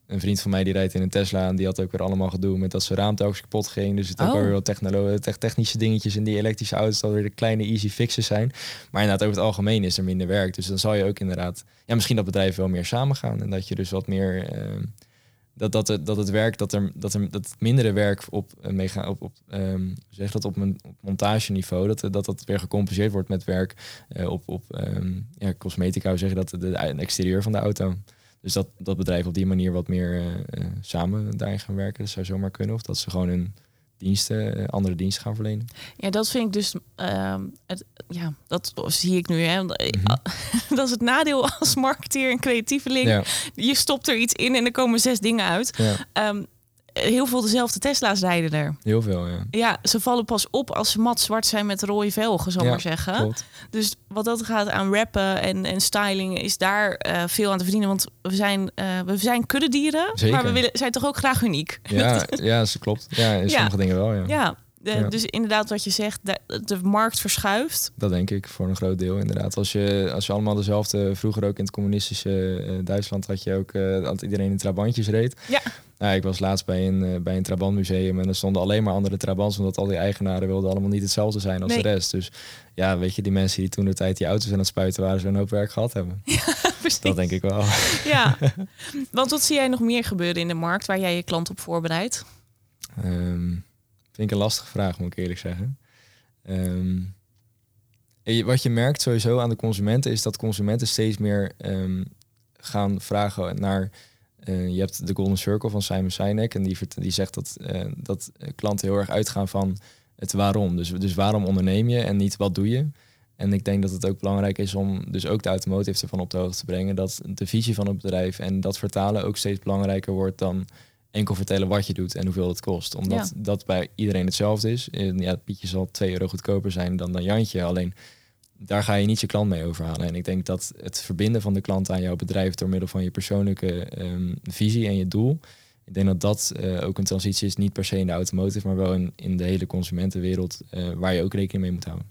een vriend van mij die rijdt in een Tesla en die had ook weer allemaal gedoe met dat zijn raam telkens kapot ging. Dus het ook Oh. wel weer wat technolo- technische dingetjes in die elektrische auto's dat weer de kleine easy fixes zijn. Maar inderdaad, over het algemeen is er minder werk. Dus dan zal je ook inderdaad, ja, misschien dat bedrijven wel meer samengaan en dat je dus wat meer ehm, dat, dat, het, dat het werk, dat er, dat er dat het mindere werk op uh, mega op, op ehm, zeg dat op, een, op montageniveau, dat, dat dat weer gecompenseerd wordt met werk eh, op, op ehm, ja, cosmetica, zeg je dat, de, de exterieur van de auto. Dus dat, dat bedrijven op die manier wat meer eh, eh, samen daarin gaan werken, dat zou zomaar kunnen. Of dat ze gewoon hun diensten, eh, andere diensten gaan verlenen. Ja, dat vind ik dus... ehm, het, ja, dat zie ik nu. Hè. Mhm. Dat is het nadeel als marketeer en creatieveling. Ja, Je stopt er iets in en er komen zes dingen uit. ja, Ehm, heel veel dezelfde Tesla's rijden er. Heel veel, ja. Ja, ze vallen pas op als ze mat zwart zijn met rode velgen, zal ik Ja, maar zeggen. Klopt. Dus wat dat gaat aan rappen en, en styling, is daar eh, veel aan te verdienen. Want we zijn, eh, we zijn kuddedieren, Zeker. maar we willen, zijn toch ook graag uniek. Ja, ja, ze klopt. Ja, in Ja. sommige dingen wel, ja. Ja, de- Ja. dus inderdaad wat je zegt, de, de markt verschuift. Dat denk ik voor een groot deel inderdaad. Als je, als je allemaal dezelfde, vroeger ook in het communistische eh, Duitsland had je ook eh, dat iedereen in trabantjes reed. Ja. Nou, ik was laatst bij een, eh, bij een Trabantmuseum en er stonden alleen maar andere Trabants, omdat al die eigenaren wilden allemaal niet hetzelfde zijn als Nee. de rest. Dus ja, weet je, die mensen die toen de tijd die auto's aan het spuiten waren, een hoop werk gehad hebben. Precies. Dat denk ik wel. Ja, want wat zie jij nog meer gebeuren in de markt waar jij je klant op voorbereidt? Ehm, vind ik een lastige vraag, moet ik eerlijk zeggen. Ehm, wat je merkt sowieso aan de consumenten is dat consumenten steeds meer ehm, gaan vragen naar. eh, je hebt de Golden Circle van Simon Sinek en die, die zegt dat, eh, dat klanten heel erg uitgaan van het waarom. Dus, dus waarom onderneem je en niet wat doe je. En ik denk dat het ook belangrijk is om dus ook de automotive ervan op de hoogte te brengen. Dat de visie van het bedrijf en dat vertalen ook steeds belangrijker wordt dan enkel vertellen wat je doet en hoeveel het kost. Omdat dat bij iedereen hetzelfde is. En Ja, Pietje zal 2 euro goedkoper zijn dan dan Jantje. Alleen daar ga je niet je klant mee overhalen. En ik denk dat het verbinden van de klant aan jouw bedrijf door middel van je persoonlijke ehm, visie en je doel. Ik denk dat dat eh, ook een transitie is, niet per se in de automotive, maar wel in, in de hele consumentenwereld, eh, waar je ook rekening mee moet houden.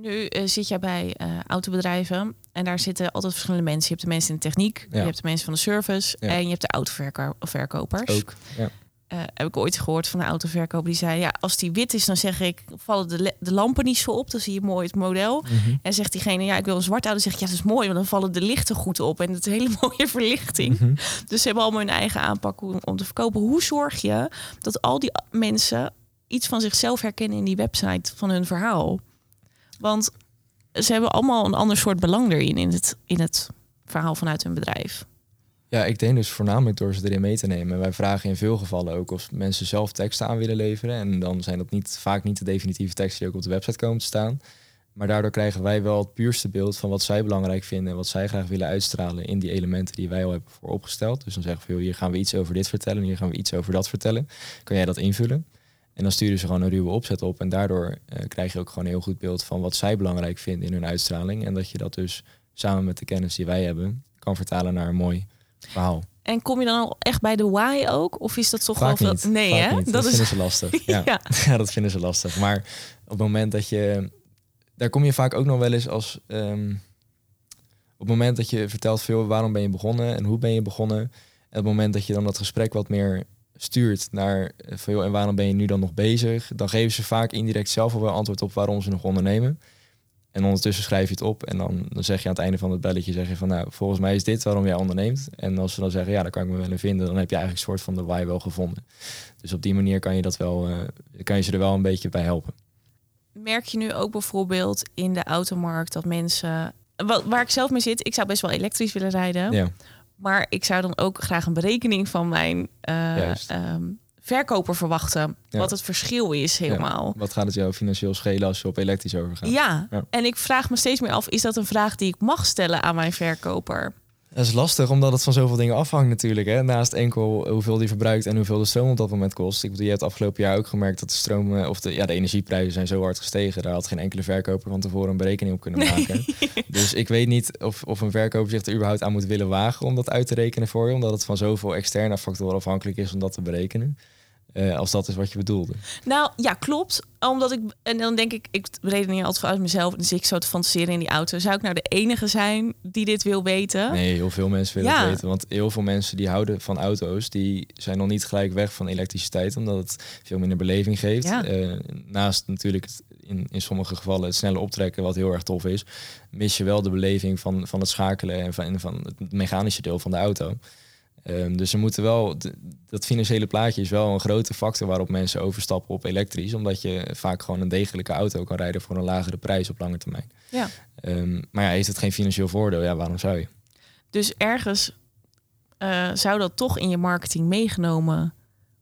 Nu eh, zit jij bij eh, autobedrijven en daar zitten altijd verschillende mensen. Je hebt de mensen in de techniek, Ja. je hebt de mensen van de service Ja. en je hebt de autoverkopers. Ook. Ja. Eh, heb ik ooit gehoord van een autoverkoper die zei: ja, als die wit is, dan zeg ik vallen de, de lampen niet zo op, dan zie je mooi het model. Mhm. En zegt diegene: ja, ik wil een zwart auto. Dan zeg ik: ja, dat is mooi, want dan vallen de lichten goed op en het is een hele mooie verlichting. Mhm. Dus ze hebben allemaal hun eigen aanpak om, om te verkopen. Hoe zorg je dat al die mensen iets van zichzelf herkennen in die website van hun verhaal? Want ze hebben allemaal een ander soort belang erin in het, in het verhaal vanuit hun bedrijf. Ja, ik denk dus voornamelijk door ze erin mee te nemen. Wij vragen in veel gevallen ook of mensen zelf teksten aan willen leveren. En dan zijn dat niet, vaak niet de definitieve teksten die ook op de website komen te staan. Maar daardoor krijgen wij wel het puurste beeld van wat zij belangrijk vinden en wat zij graag willen uitstralen in die elementen die wij al hebben voor opgesteld. Dus dan zeggen we, hier gaan we iets over dit vertellen, hier gaan we iets over dat vertellen. Kan jij dat invullen? En dan sturen ze gewoon een ruwe opzet op. En daardoor eh, krijg je ook gewoon een heel goed beeld van wat zij belangrijk vinden in hun uitstraling. En dat je dat dus samen met de kennis die wij hebben kan vertalen naar een mooi verhaal. En kom je dan al echt bij de why ook? Of is dat toch wel veel? Nee, hè? Dat, Dat is vinden ze lastig. Ja. Ja. Ja. dat vinden ze lastig. Maar op het moment dat je... Daar kom je vaak ook nog wel eens als... ehm, op het moment dat je vertelt veel waarom ben je begonnen en hoe ben je begonnen. En op het moment dat je dan dat gesprek wat meer stuurt naar eh, van joh, en waarom ben je nu dan nog bezig, dan geven ze vaak indirect zelf al wel antwoord op waarom ze nog ondernemen. En ondertussen schrijf je het op en dan, dan zeg je aan het einde van het belletje zeg je van nou, volgens mij is dit waarom jij onderneemt. En als ze dan zeggen ja, daar kan ik me wel in vinden, dan heb je eigenlijk een soort van de why wel gevonden. Dus op die manier kan je dat wel, eh, kan je ze er wel een beetje bij helpen. Merk je nu ook bijvoorbeeld in de automarkt dat mensen... Wat, waar ik zelf mee zit, ik zou best wel elektrisch willen rijden. Ja, Maar ik zou dan ook graag een berekening van mijn eh, ehm, verkoper verwachten. Ja. Wat het verschil is helemaal. wat gaat het jou financieel schelen als je op elektrisch overgaat? Ja. Ja. en ik vraag me steeds meer af, is dat een vraag die ik mag stellen aan mijn verkoper? Dat is lastig, omdat het van zoveel dingen afhangt natuurlijk. Hè? Naast enkel hoeveel die verbruikt en hoeveel de stroom op dat moment kost. Ik bedoel, je hebt afgelopen jaar ook gemerkt dat de stroom eh, of de, ja, de energieprijzen zijn zo hard gestegen. Daar had geen enkele verkoper van tevoren een berekening op kunnen maken. Dus ik weet niet of, of een verkoper zich er überhaupt aan moet willen wagen om dat uit te rekenen voor je. Omdat het van zoveel externe factoren afhankelijk is om dat te berekenen. Eh, als dat is wat je bedoelde. Nou ja, klopt. Omdat ik, en dan denk ik, ik redeneer altijd vanuit mezelf. Dus ik zo te fantaseren in die auto. Zou ik nou de enige zijn die dit wil weten? Nee, heel veel mensen willen Ja. het weten. Want heel veel mensen die houden van auto's, die zijn nog niet gelijk weg van elektriciteit, omdat het veel minder beleving geeft. Ja. Eh, naast natuurlijk het, in, in sommige gevallen het snelle optrekken, wat heel erg tof is, mis je wel de beleving van, van het schakelen en van, en van het mechanische deel van de auto. Ehm, dus ze moeten wel, dat financiële plaatje is wel een grote factor waarop mensen overstappen op elektrisch, omdat je vaak gewoon een degelijke auto kan rijden voor een lagere prijs op lange termijn. Ja. Ehm, maar ja, heeft het geen financieel voordeel? Ja, waarom zou je? Dus ergens eh, zou dat toch in je marketing meegenomen?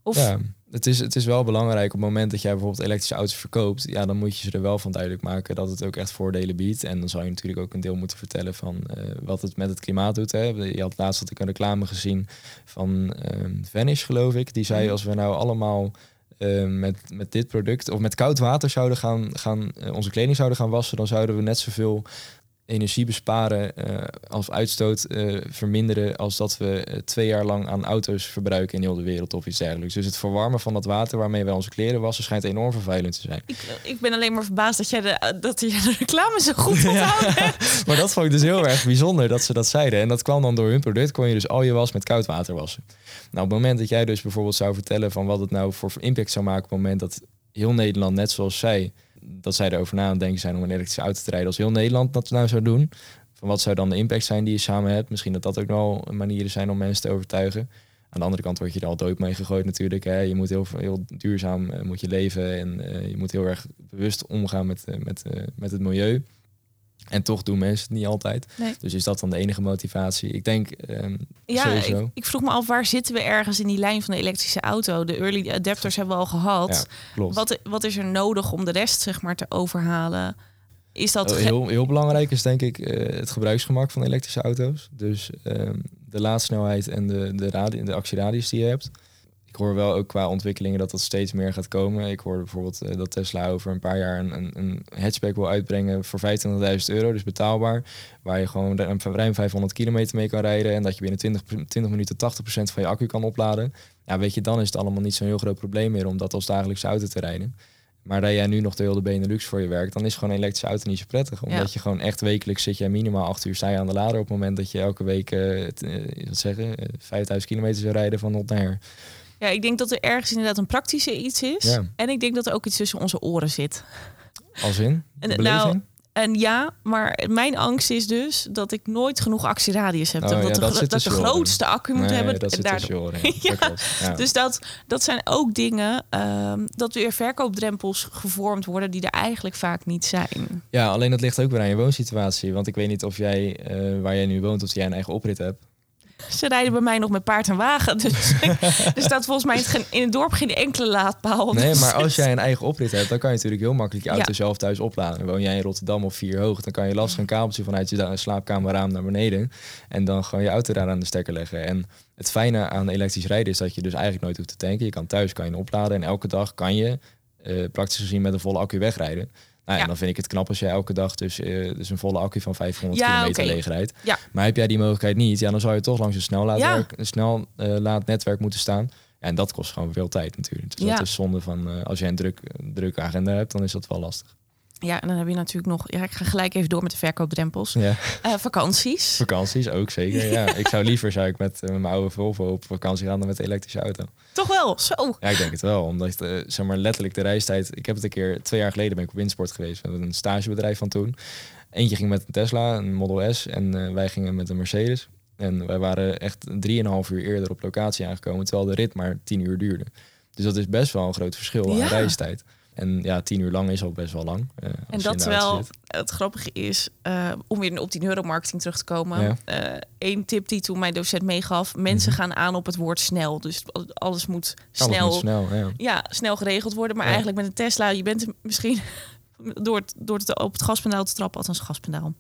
Of Ja, het is, het is wel belangrijk op het moment dat jij bijvoorbeeld elektrische auto's verkoopt, ja, dan moet je ze er wel van duidelijk maken dat het ook echt voordelen biedt. En dan zou je natuurlijk ook een deel moeten vertellen van uh, wat het met het klimaat doet. Hè. Je had laatst had ik een reclame gezien van uh, Vanish, geloof ik. Die zei als we nou allemaal uh, met, met dit product of met koud water zouden gaan, gaan onze kleding zouden gaan wassen, dan zouden we net zoveel energie besparen uh, als uitstoot uh, verminderen als dat we uh, twee jaar lang aan auto's verbruiken in heel de wereld of iets dergelijks. Dus het verwarmen van dat water waarmee wij onze kleren wassen schijnt enorm vervuilend te zijn. Ik, ik ben alleen maar verbaasd dat jij de, dat jij de reclame zo goed onthouden ja. maar dat vond ik dus heel erg bijzonder dat ze dat zeiden. En dat kwam dan door hun product, kon je dus al je was met koud water wassen. Nou, op het moment dat jij dus bijvoorbeeld zou vertellen van wat het nou voor impact zou maken op het moment dat heel Nederland, net zoals zij, dat zij erover na aan denken zijn om een elektrische auto te rijden. Als heel Nederland dat nou zou doen, van wat zou dan de impact zijn die je samen hebt? Misschien dat dat ook wel manieren zijn om mensen te overtuigen. Aan de andere kant word je er al dood mee gegooid natuurlijk. Hè. Je moet heel, heel duurzaam uh, moet je leven en uh, je moet heel erg bewust omgaan met, uh, met, met het milieu. En toch doen mensen het niet altijd. Nee. Dus is dat dan de enige motivatie? Ik denk um, ja, sowieso. Ik, ik, vroeg me af, waar zitten we ergens in die lijn van de elektrische auto? De early adapters hebben we al gehad. Ja, wat, wat is er nodig om de rest zeg maar te overhalen? Is dat uh, heel, heel belangrijk is denk ik uh, het gebruiksgemak van elektrische auto's. Dus um, de laadsnelheid en de, de, de actieradius die je hebt hoor wel ook qua ontwikkelingen dat dat steeds meer gaat komen. Ik hoorde bijvoorbeeld uh, dat Tesla over een paar jaar een, een, een hatchback wil uitbrengen voor 25.000 euro, dus betaalbaar. Waar je gewoon ruim 500 kilometer mee kan rijden en dat je binnen 20, 20 minuten 80% van je accu kan opladen. Ja, weet je, dan is het allemaal niet zo'n heel groot probleem meer om dat als dagelijkse auto te rijden. Maar dat jij nu nog de hele Benelux voor je werkt, dan is gewoon een elektrische auto niet zo prettig. Omdat je gewoon echt wekelijks zit je minimaal acht uur sta je aan de lader op het moment dat je elke week, uh, wat zeggen, 5000 kilometer zou rijden van op naar her. Ja, ik denk dat er ergens inderdaad een praktische iets is. Ja. En ik denk dat er ook iets tussen onze oren zit. Als in? En, nou, en ja, maar mijn angst is dus dat ik nooit genoeg actieradius heb. Oh, dat, ja, de, dat, dat de grootste accu moet nee, hebben. Dat zit daardoor... ja. ja. Dus dat, dat zijn ook dingen um, dat weer verkoopdrempels gevormd worden die er eigenlijk vaak niet zijn. Ja, alleen dat ligt ook weer aan je woonsituatie. Want ik weet niet of jij, uh, waar jij nu woont, of jij een eigen oprit hebt. Ze rijden bij mij nog met paard en wagen. Dus er staat volgens mij in het dorp geen enkele laadpaal. Nee, maar als jij een eigen oprit hebt, dan kan je natuurlijk heel makkelijk je auto zelf thuis opladen. woon jij in Rotterdam of vier hoog, dan kan je lastig een kabeltje vanuit je slaapkamerraam naar beneden. En dan gewoon je auto daar aan de stekker leggen. En het fijne aan elektrisch rijden is dat je dus eigenlijk nooit hoeft te tanken. Je kan thuis kan je opladen en elke dag kan je uh, praktisch gezien met een volle accu wegrijden. Nou ja, dan vind ik het knap als jij elke dag dus, uh, dus een volle accu van 500 ja, kilometer okay. leeg rijdt. Ja. Maar heb jij die mogelijkheid niet, ja, dan zou je toch langs een snellaadwerk, een snel uh, laadnetwerk moeten staan. Ja, en dat kost gewoon veel tijd natuurlijk. Dus dat is zonde van uh, als jij een druk, drukke agenda hebt, dan is dat wel lastig. Ja, en dan heb je natuurlijk nog. Ja, ik ga gelijk even door met de verkoopdrempels. Ja. Uh, vakanties. Vakanties ook zeker. Ja, ik zou liever zou ik met uh, mijn oude Volvo op vakantie gaan dan met de elektrische auto. Toch wel, zo. Ja, ik denk het wel. Omdat uh, zeg maar letterlijk de reistijd. Ik heb het een keer twee jaar geleden ben ik op Windsport geweest met een stagebedrijf van toen. Eentje ging met een Tesla, een Model S, en wij gingen met een Mercedes. En wij waren echt 3,5 uur eerder op locatie aangekomen, terwijl de rit maar 10 uur duurde. Dus dat is best wel een groot verschil ja. aan reistijd. En ja, tien uur lang is ook best wel lang. Uh, en dat terwijl het grappige is, uh, om weer op die neuromarketing terug te komen. Eén uh, tip die toen mijn docent meegaf. Mensen mm -hmm. gaan aan op het woord snel. Dus alles moet snel, alles moet snel, ja. ja. snel geregeld worden. Maar eigenlijk met een Tesla, je bent misschien door het, door het op het gaspedaal te trappen, althans gaspedaal.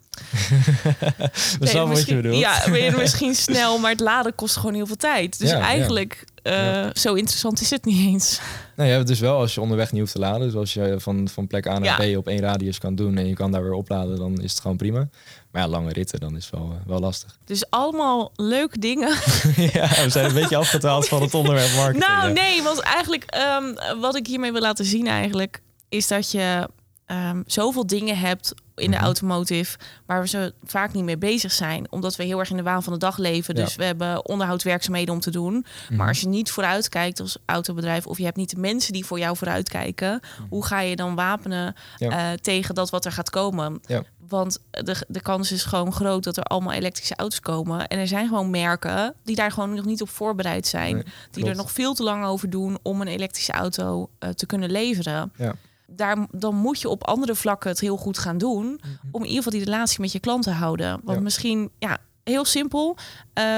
dat is wel wat je bedoelt. Ja, je misschien snel, maar het laden kost gewoon heel veel tijd. Dus ja, eigenlijk, ja. Uh, zo interessant is het niet eens. Nou ja, dus wel als je onderweg niet hoeft te laden. Dus als je van, van plek A naar B op één radius kan doen en je kan daar weer opladen, dan is het gewoon prima. Maar ja, lange ritten, dan is het wel, wel lastig. Dus allemaal leuke dingen. ja, we zijn een beetje afgetaald van het onderwerp marketing. Nou, nee, want eigenlijk um, wat ik hiermee wil laten zien eigenlijk, is dat je um, zoveel dingen hebt in de automotive waar we zo vaak niet mee bezig zijn, omdat we heel erg in de waan van de dag leven. Dus ja. we hebben onderhoudswerkzaamheden om te doen. Mm -hmm. Maar als je niet vooruit kijkt als autobedrijf of je hebt niet de mensen die voor jou vooruit kijken, mm -hmm. hoe ga je dan wapenen ja. uh, tegen dat wat er gaat komen? Ja. Want de, de kans is gewoon groot dat er allemaal elektrische auto's komen. En er zijn gewoon merken die daar gewoon nog niet op voorbereid zijn. Nee, die er nog veel te lang over doen om een elektrische auto uh, te kunnen leveren. Ja daar, dan moet je op andere vlakken het heel goed gaan doen. Mm -hmm. Om in ieder geval die relatie met je klant te houden. Want ja. misschien, ja, heel simpel.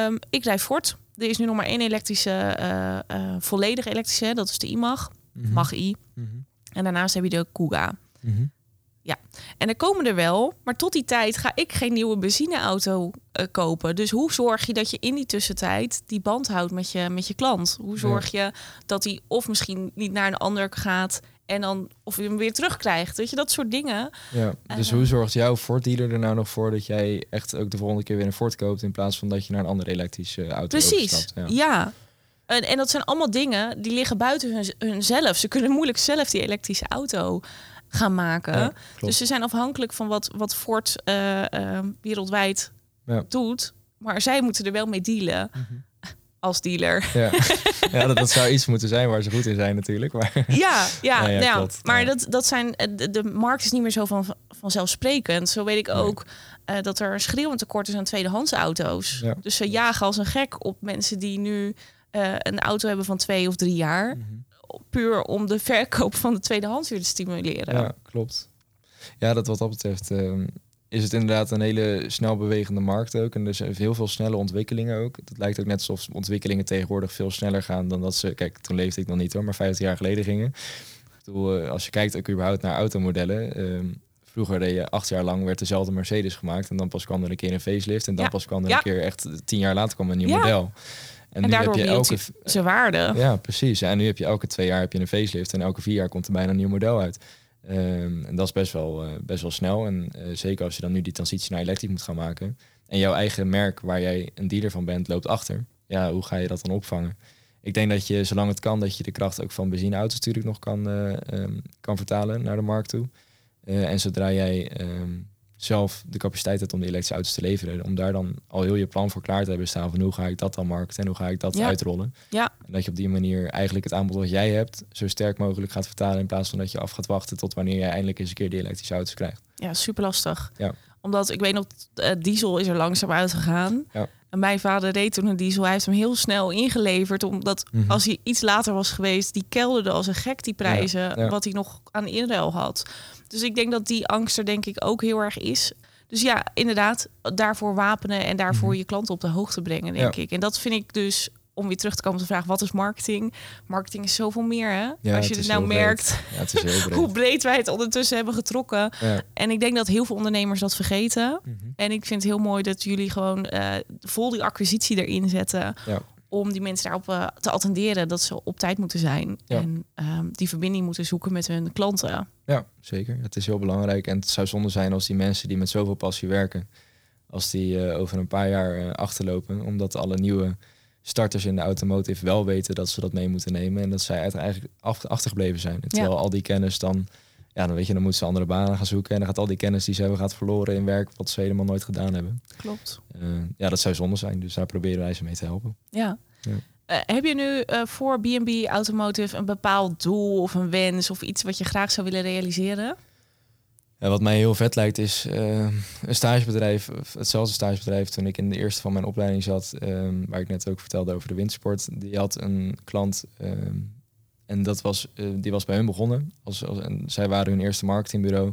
Um, ik rijd Ford. er is nu nog maar één elektrische, uh, uh, volledig elektrische. Dat is de iMag, Mhm. Mag-i. Mhm. En daarnaast heb je de Kuga. Mhm. En er komen er wel, maar tot die tijd ga ik geen nieuwe benzineauto eh, kopen. Dus hoe zorg je dat je in die tussentijd die band houdt met je, met je klant? Hoe zorg je dat hij of misschien niet naar een ander gaat en dan of je hem weer terugkrijgt? Weet je, dat soort dingen. Ja, dus hoe zorgt jouw Ford dealer er nou nog voor dat jij echt ook de volgende keer weer een Ford koopt in plaats van dat je naar een andere elektrische auto Precies, overstapt? ja. En, en dat zijn allemaal dingen die liggen buiten hun, hunzelf. Ze kunnen moeilijk zelf die elektrische auto gaan maken. Ja. Dus ze zijn afhankelijk van wat, wat Ford eh, eh, wereldwijd Ja. doet. Maar zij moeten er wel mee dealen als dealer. Ja, ja dat, dat zou iets moeten zijn waar ze goed in zijn natuurlijk. Maar Ja, ja, ja, klopt. maar Ja. Dat, dat zijn, eh, de, de markt is niet meer zo van, vanzelfsprekend. Zo weet ik Nee. ook eh, dat er een schreeuwend tekort is aan tweedehands auto's. Ja. Dus ze jagen als een gek op mensen die nu eh, een auto hebben van twee of drie jaar. Mhm. Puur om de verkoop van de tweedehands weer te stimuleren. ja, klopt. Ja, dat wat dat betreft ehm, is het inderdaad een hele snel bewegende markt ook. En er zijn heel veel snelle ontwikkelingen ook. Het lijkt ook net alsof ontwikkelingen tegenwoordig veel sneller gaan dan dat ze... Kijk, toen leefde ik nog niet hoor, maar 15 jaar geleden gingen. Bedoel, eh, als je kijkt ook überhaupt naar automodellen... ehm, Vroeger deed je acht jaar lang werd dezelfde Mercedes gemaakt en dan pas kwam er een keer een facelift en dan Ja. pas kwam er Ja. een keer echt tien jaar later kwam een nieuw Ja. model. En, daardoor heb je elke zijn waarde. ja, precies. En nu heb je elke twee jaar heb je een facelift en elke vier jaar komt er bijna een nieuw model uit. Ehm, en dat is best wel, eh, best wel snel. En eh, zeker als je dan nu die transitie naar elektrisch moet gaan maken. En jouw eigen merk waar jij een dealer van bent, loopt achter. Ja, hoe ga je dat dan opvangen? Ik denk dat je, zolang het kan, dat je de kracht ook van benzineauto's natuurlijk nog kan, eh, ehm, kan vertalen naar de markt toe. En zodra jij ehm, zelf de capaciteit hebt om die elektrische auto's te leveren, om daar dan al heel je plan voor klaar te hebben staan van hoe ga ik dat dan markten en hoe ga ik dat Ja. uitrollen. Ja. En dat je op die manier eigenlijk het aanbod wat jij hebt zo sterk mogelijk gaat vertalen in plaats van dat je af gaat wachten tot wanneer jij eindelijk eens een keer die elektrische auto's krijgt. Ja, super lastig. Ja. Omdat ik weet nog, eh, diesel is er langzaam uitgegaan. Ja. En mijn vader reed toen een diesel. Hij heeft hem heel snel ingeleverd. Omdat Mhm. als hij iets later was geweest, die kelderde als een gek die prijzen. Ja, ja. Wat hij nog aan inruil had. Dus ik denk dat die angst er denk ik ook heel erg is. Dus ja, inderdaad, daarvoor wapenen en daarvoor Mhm. je klanten op de hoogte brengen, denk Ja. ik. En dat vind ik dus, om weer terug te komen op de vraag, wat is marketing? Marketing is zoveel meer, hè? Ja, Als je het nou merkt, Ja, het breed. hoe breed wij het ondertussen hebben getrokken. En ik denk dat heel veel ondernemers dat vergeten. Mhm. En ik vind het heel mooi dat jullie gewoon eh, vol die acquisitie erin zetten. Om die mensen daarop eh, te attenderen dat ze op tijd moeten zijn. Ja. En ehm, die verbinding moeten zoeken met hun klanten. Ja, zeker. Het is heel belangrijk. En het zou zonde zijn als die mensen die met zoveel passie werken, als die eh, over een paar jaar eh, achterlopen. Omdat alle nieuwe starters in de automotive wel weten dat ze dat mee moeten nemen. En dat zij uit- eigenlijk af- achtergebleven zijn. Terwijl al die kennis dan, ja, dan weet je, dan moeten ze andere banen gaan zoeken. En dan gaat al die kennis die ze hebben gaat verloren in werk wat ze helemaal nooit gedaan hebben. Klopt. Eh, ja, dat zou zonde zijn. Dus daar proberen wij ze mee te helpen. Ja. Ja. Eh, heb je nu eh, voor B&B Automotive een bepaald doel of een wens of iets wat je graag zou willen realiseren? Ja, wat mij heel vet lijkt is een stagebedrijf, hetzelfde stagebedrijf toen ik in de eerste van mijn opleiding zat, ehm, waar ik net ook vertelde over de windsport. Die had een klant ehm, en dat was, eh, die was bij hun begonnen. Als, als, en zij waren hun eerste marketingbureau.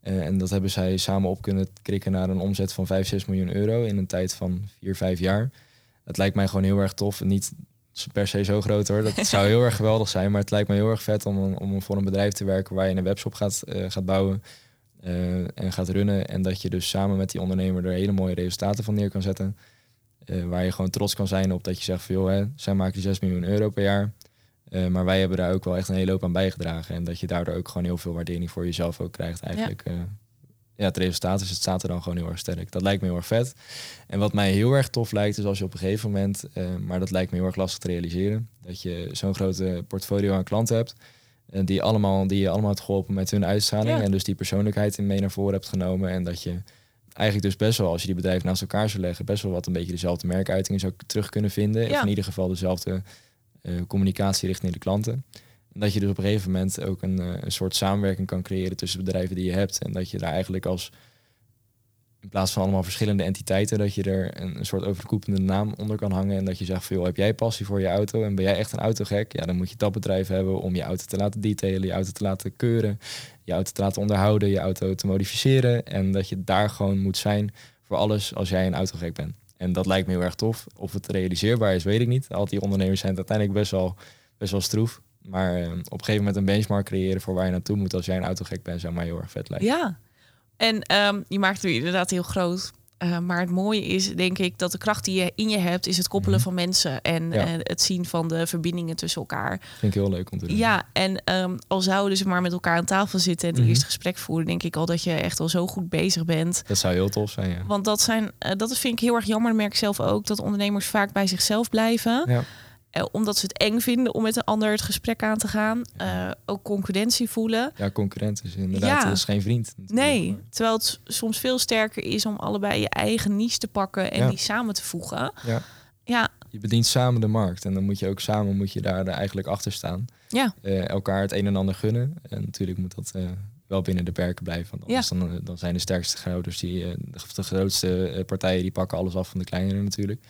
Eh, en dat hebben zij samen op kunnen krikken naar een omzet van 5, 6 miljoen euro in een tijd van 4, 5 jaar. Het lijkt mij gewoon heel erg tof. Niet per se zo groot hoor. Dat zou heel erg geweldig zijn. Maar het lijkt me heel erg vet om, een- om voor een bedrijf te werken waar je een webshop gaat, eh, gaat bouwen. en gaat runnen. En dat je dus samen met die ondernemer er hele mooie resultaten van neer kan zetten. Waar je gewoon trots kan zijn op dat je zegt van joh, hè, zij maken 6 miljoen euro per jaar. Eh, maar wij hebben daar ook wel echt een hele hoop aan bijgedragen. En dat je daardoor ook gewoon heel veel waardering voor jezelf ook krijgt eigenlijk. Ja. ja, het resultaat is, het staat er dan gewoon heel erg sterk. Dat lijkt me heel erg vet. En wat mij heel erg tof lijkt, is als je op een gegeven moment, eh, maar dat lijkt me heel erg lastig te realiseren, dat je zo'n grote portfolio aan klanten hebt, eh, die, allemaal, die je allemaal hebt geholpen met hun uitstraling. Ja. En dus die persoonlijkheid in mee naar voren hebt genomen. En dat je eigenlijk dus best wel, als je die bedrijven naast elkaar zou leggen, best wel wat een beetje dezelfde merkuitingen zou terug kunnen vinden. Ja. Of in ieder geval dezelfde eh, communicatie richting de klanten. En dat je dus op een gegeven moment ook een, eh, een soort samenwerking kan creëren tussen bedrijven die je hebt. En dat je daar eigenlijk als in plaats van allemaal verschillende entiteiten, dat je er een, een soort overkoepelende naam onder kan hangen. En dat je zegt joh, heb jij passie voor je auto en ben jij echt een autogek? Ja, dan moet je dat bedrijf hebben om je auto te laten detailen, je auto te laten keuren, je auto te laten onderhouden, je auto te modificeren. En dat je daar gewoon moet zijn voor alles als jij een autogek bent. En dat lijkt me heel erg tof. Of het realiseerbaar is, weet ik niet. Al die ondernemers zijn uiteindelijk best wel, best wel stroef. Maar eh, op een gegeven moment een benchmark creëren voor waar je naartoe moet als jij een autogek bent, zou mij heel erg vet lijken. Ja, en ehm, je maakt het inderdaad heel groot. Uh, maar het mooie is, denk ik, dat de kracht die je in je hebt, is het koppelen Mhm. van mensen en Ja. eh, het zien van de verbindingen tussen elkaar. Vind ik heel leuk om te doen. Ja, en ehm, al zouden ze maar met elkaar aan tafel zitten en het Mhm. eerste gesprek voeren, denk ik al dat je echt al zo goed bezig bent. Dat zou heel tof zijn, ja. Want dat zijn, eh, dat vind ik heel erg jammer. Merk ik zelf ook dat ondernemers vaak bij zichzelf blijven. Ja. Eh, omdat ze het eng vinden om met een ander het gesprek aan te gaan. Eh, ook concurrentie voelen. Ja, concurrent is inderdaad Ja. dat is geen vriend. natuurlijk. Nee, terwijl het soms veel sterker is om allebei je eigen niche te pakken en Ja. die samen te voegen. Ja. Ja, Je bedient samen de markt en dan moet je ook samen moet je daar eigenlijk achter staan. ja, Eh, elkaar het een en ander gunnen. En natuurlijk moet dat eh, wel binnen de perken blijven. Want anders dan, eh, dan zijn de sterkste grooters, die, eh, de, grootste eh, partijen, die pakken alles af van de kleinere natuurlijk.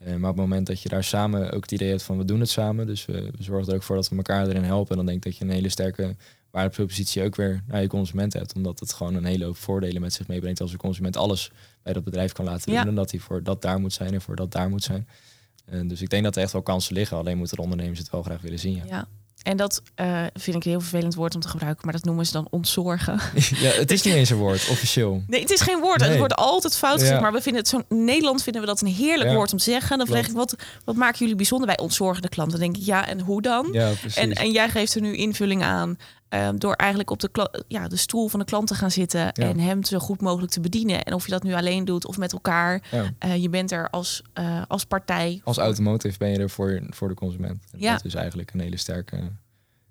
Eh, maar op het moment dat je daar samen ook het idee hebt van we doen het samen, dus we, we zorgen er ook voor dat we elkaar erin helpen, dan denk ik dat je een hele sterke waardepropositie ook weer naar je consument hebt. Omdat het gewoon een hele hoop voordelen met zich meebrengt als de consument alles bij dat bedrijf kan laten doen. Ja. En dat hij voor dat daar moet zijn en voor dat daar moet zijn. En dus ik denk dat er echt wel kansen liggen. Alleen moeten de ondernemers het wel graag willen zien. Ja, ja. En dat eh, vind ik een heel vervelend woord om te gebruiken, maar dat noemen ze dan ontzorgen. ja het is niet eens een woord, officieel. Nee, het is geen woord. Het wordt altijd fout gezegd. Ja. Maar we vinden het zo. In Nederland vinden we dat een heerlijk Ja. woord om te zeggen. Dan vraag ik wat, wat maken jullie bijzonder bij ontzorgende klanten? Dan denk ik ja, en hoe dan? Ja. En, en jij geeft er nu invulling aan eh, door eigenlijk op de, ja, de stoel van de klant te gaan zitten en hem zo goed mogelijk te bedienen. En of je dat nu alleen doet of met elkaar, ja. eh, je bent er als, eh, als partij. Als automotive ben je er voor, voor de consument. En Ja. Dat is eigenlijk een hele sterke,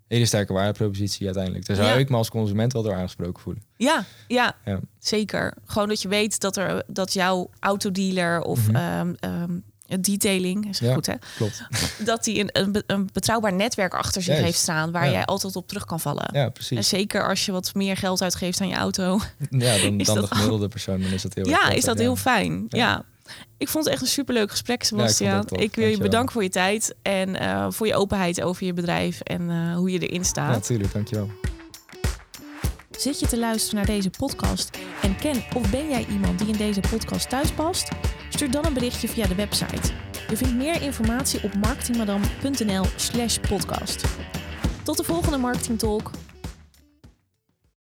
hele sterke waardepropositie uiteindelijk. Daar zou ik me als consument wel door aangesproken voelen. Ja, ja, Ja. zeker. Gewoon dat je weet dat, er, dat jouw autodealer of Mhm. ehm, ehm, detailing, is Ja. goed hè, Klopt. dat die een, een, een betrouwbaar netwerk achter zich heeft staan waar Ja. jij altijd op terug kan vallen. Ja, En precies. zeker als je wat meer geld uitgeeft aan je auto. Ja, dan, dan de gemiddelde persoon, dan is dat heel Ja, prettig, is dat ja. heel fijn. Ja. Ja. Ik vond het echt een superleuk gesprek, Sebastian. tof. ik wil je bedanken voor je tijd en eh, voor je openheid over je bedrijf en eh, hoe je erin Ja, staat. natuurlijk. Dankjewel. Zit je te luisteren naar deze podcast en ken of ben jij iemand die in deze podcast thuis past? Stuur dan een berichtje via de website. Je vindt meer informatie op marketingmadam.nl slash podcast. Tot de volgende Marketing Talk.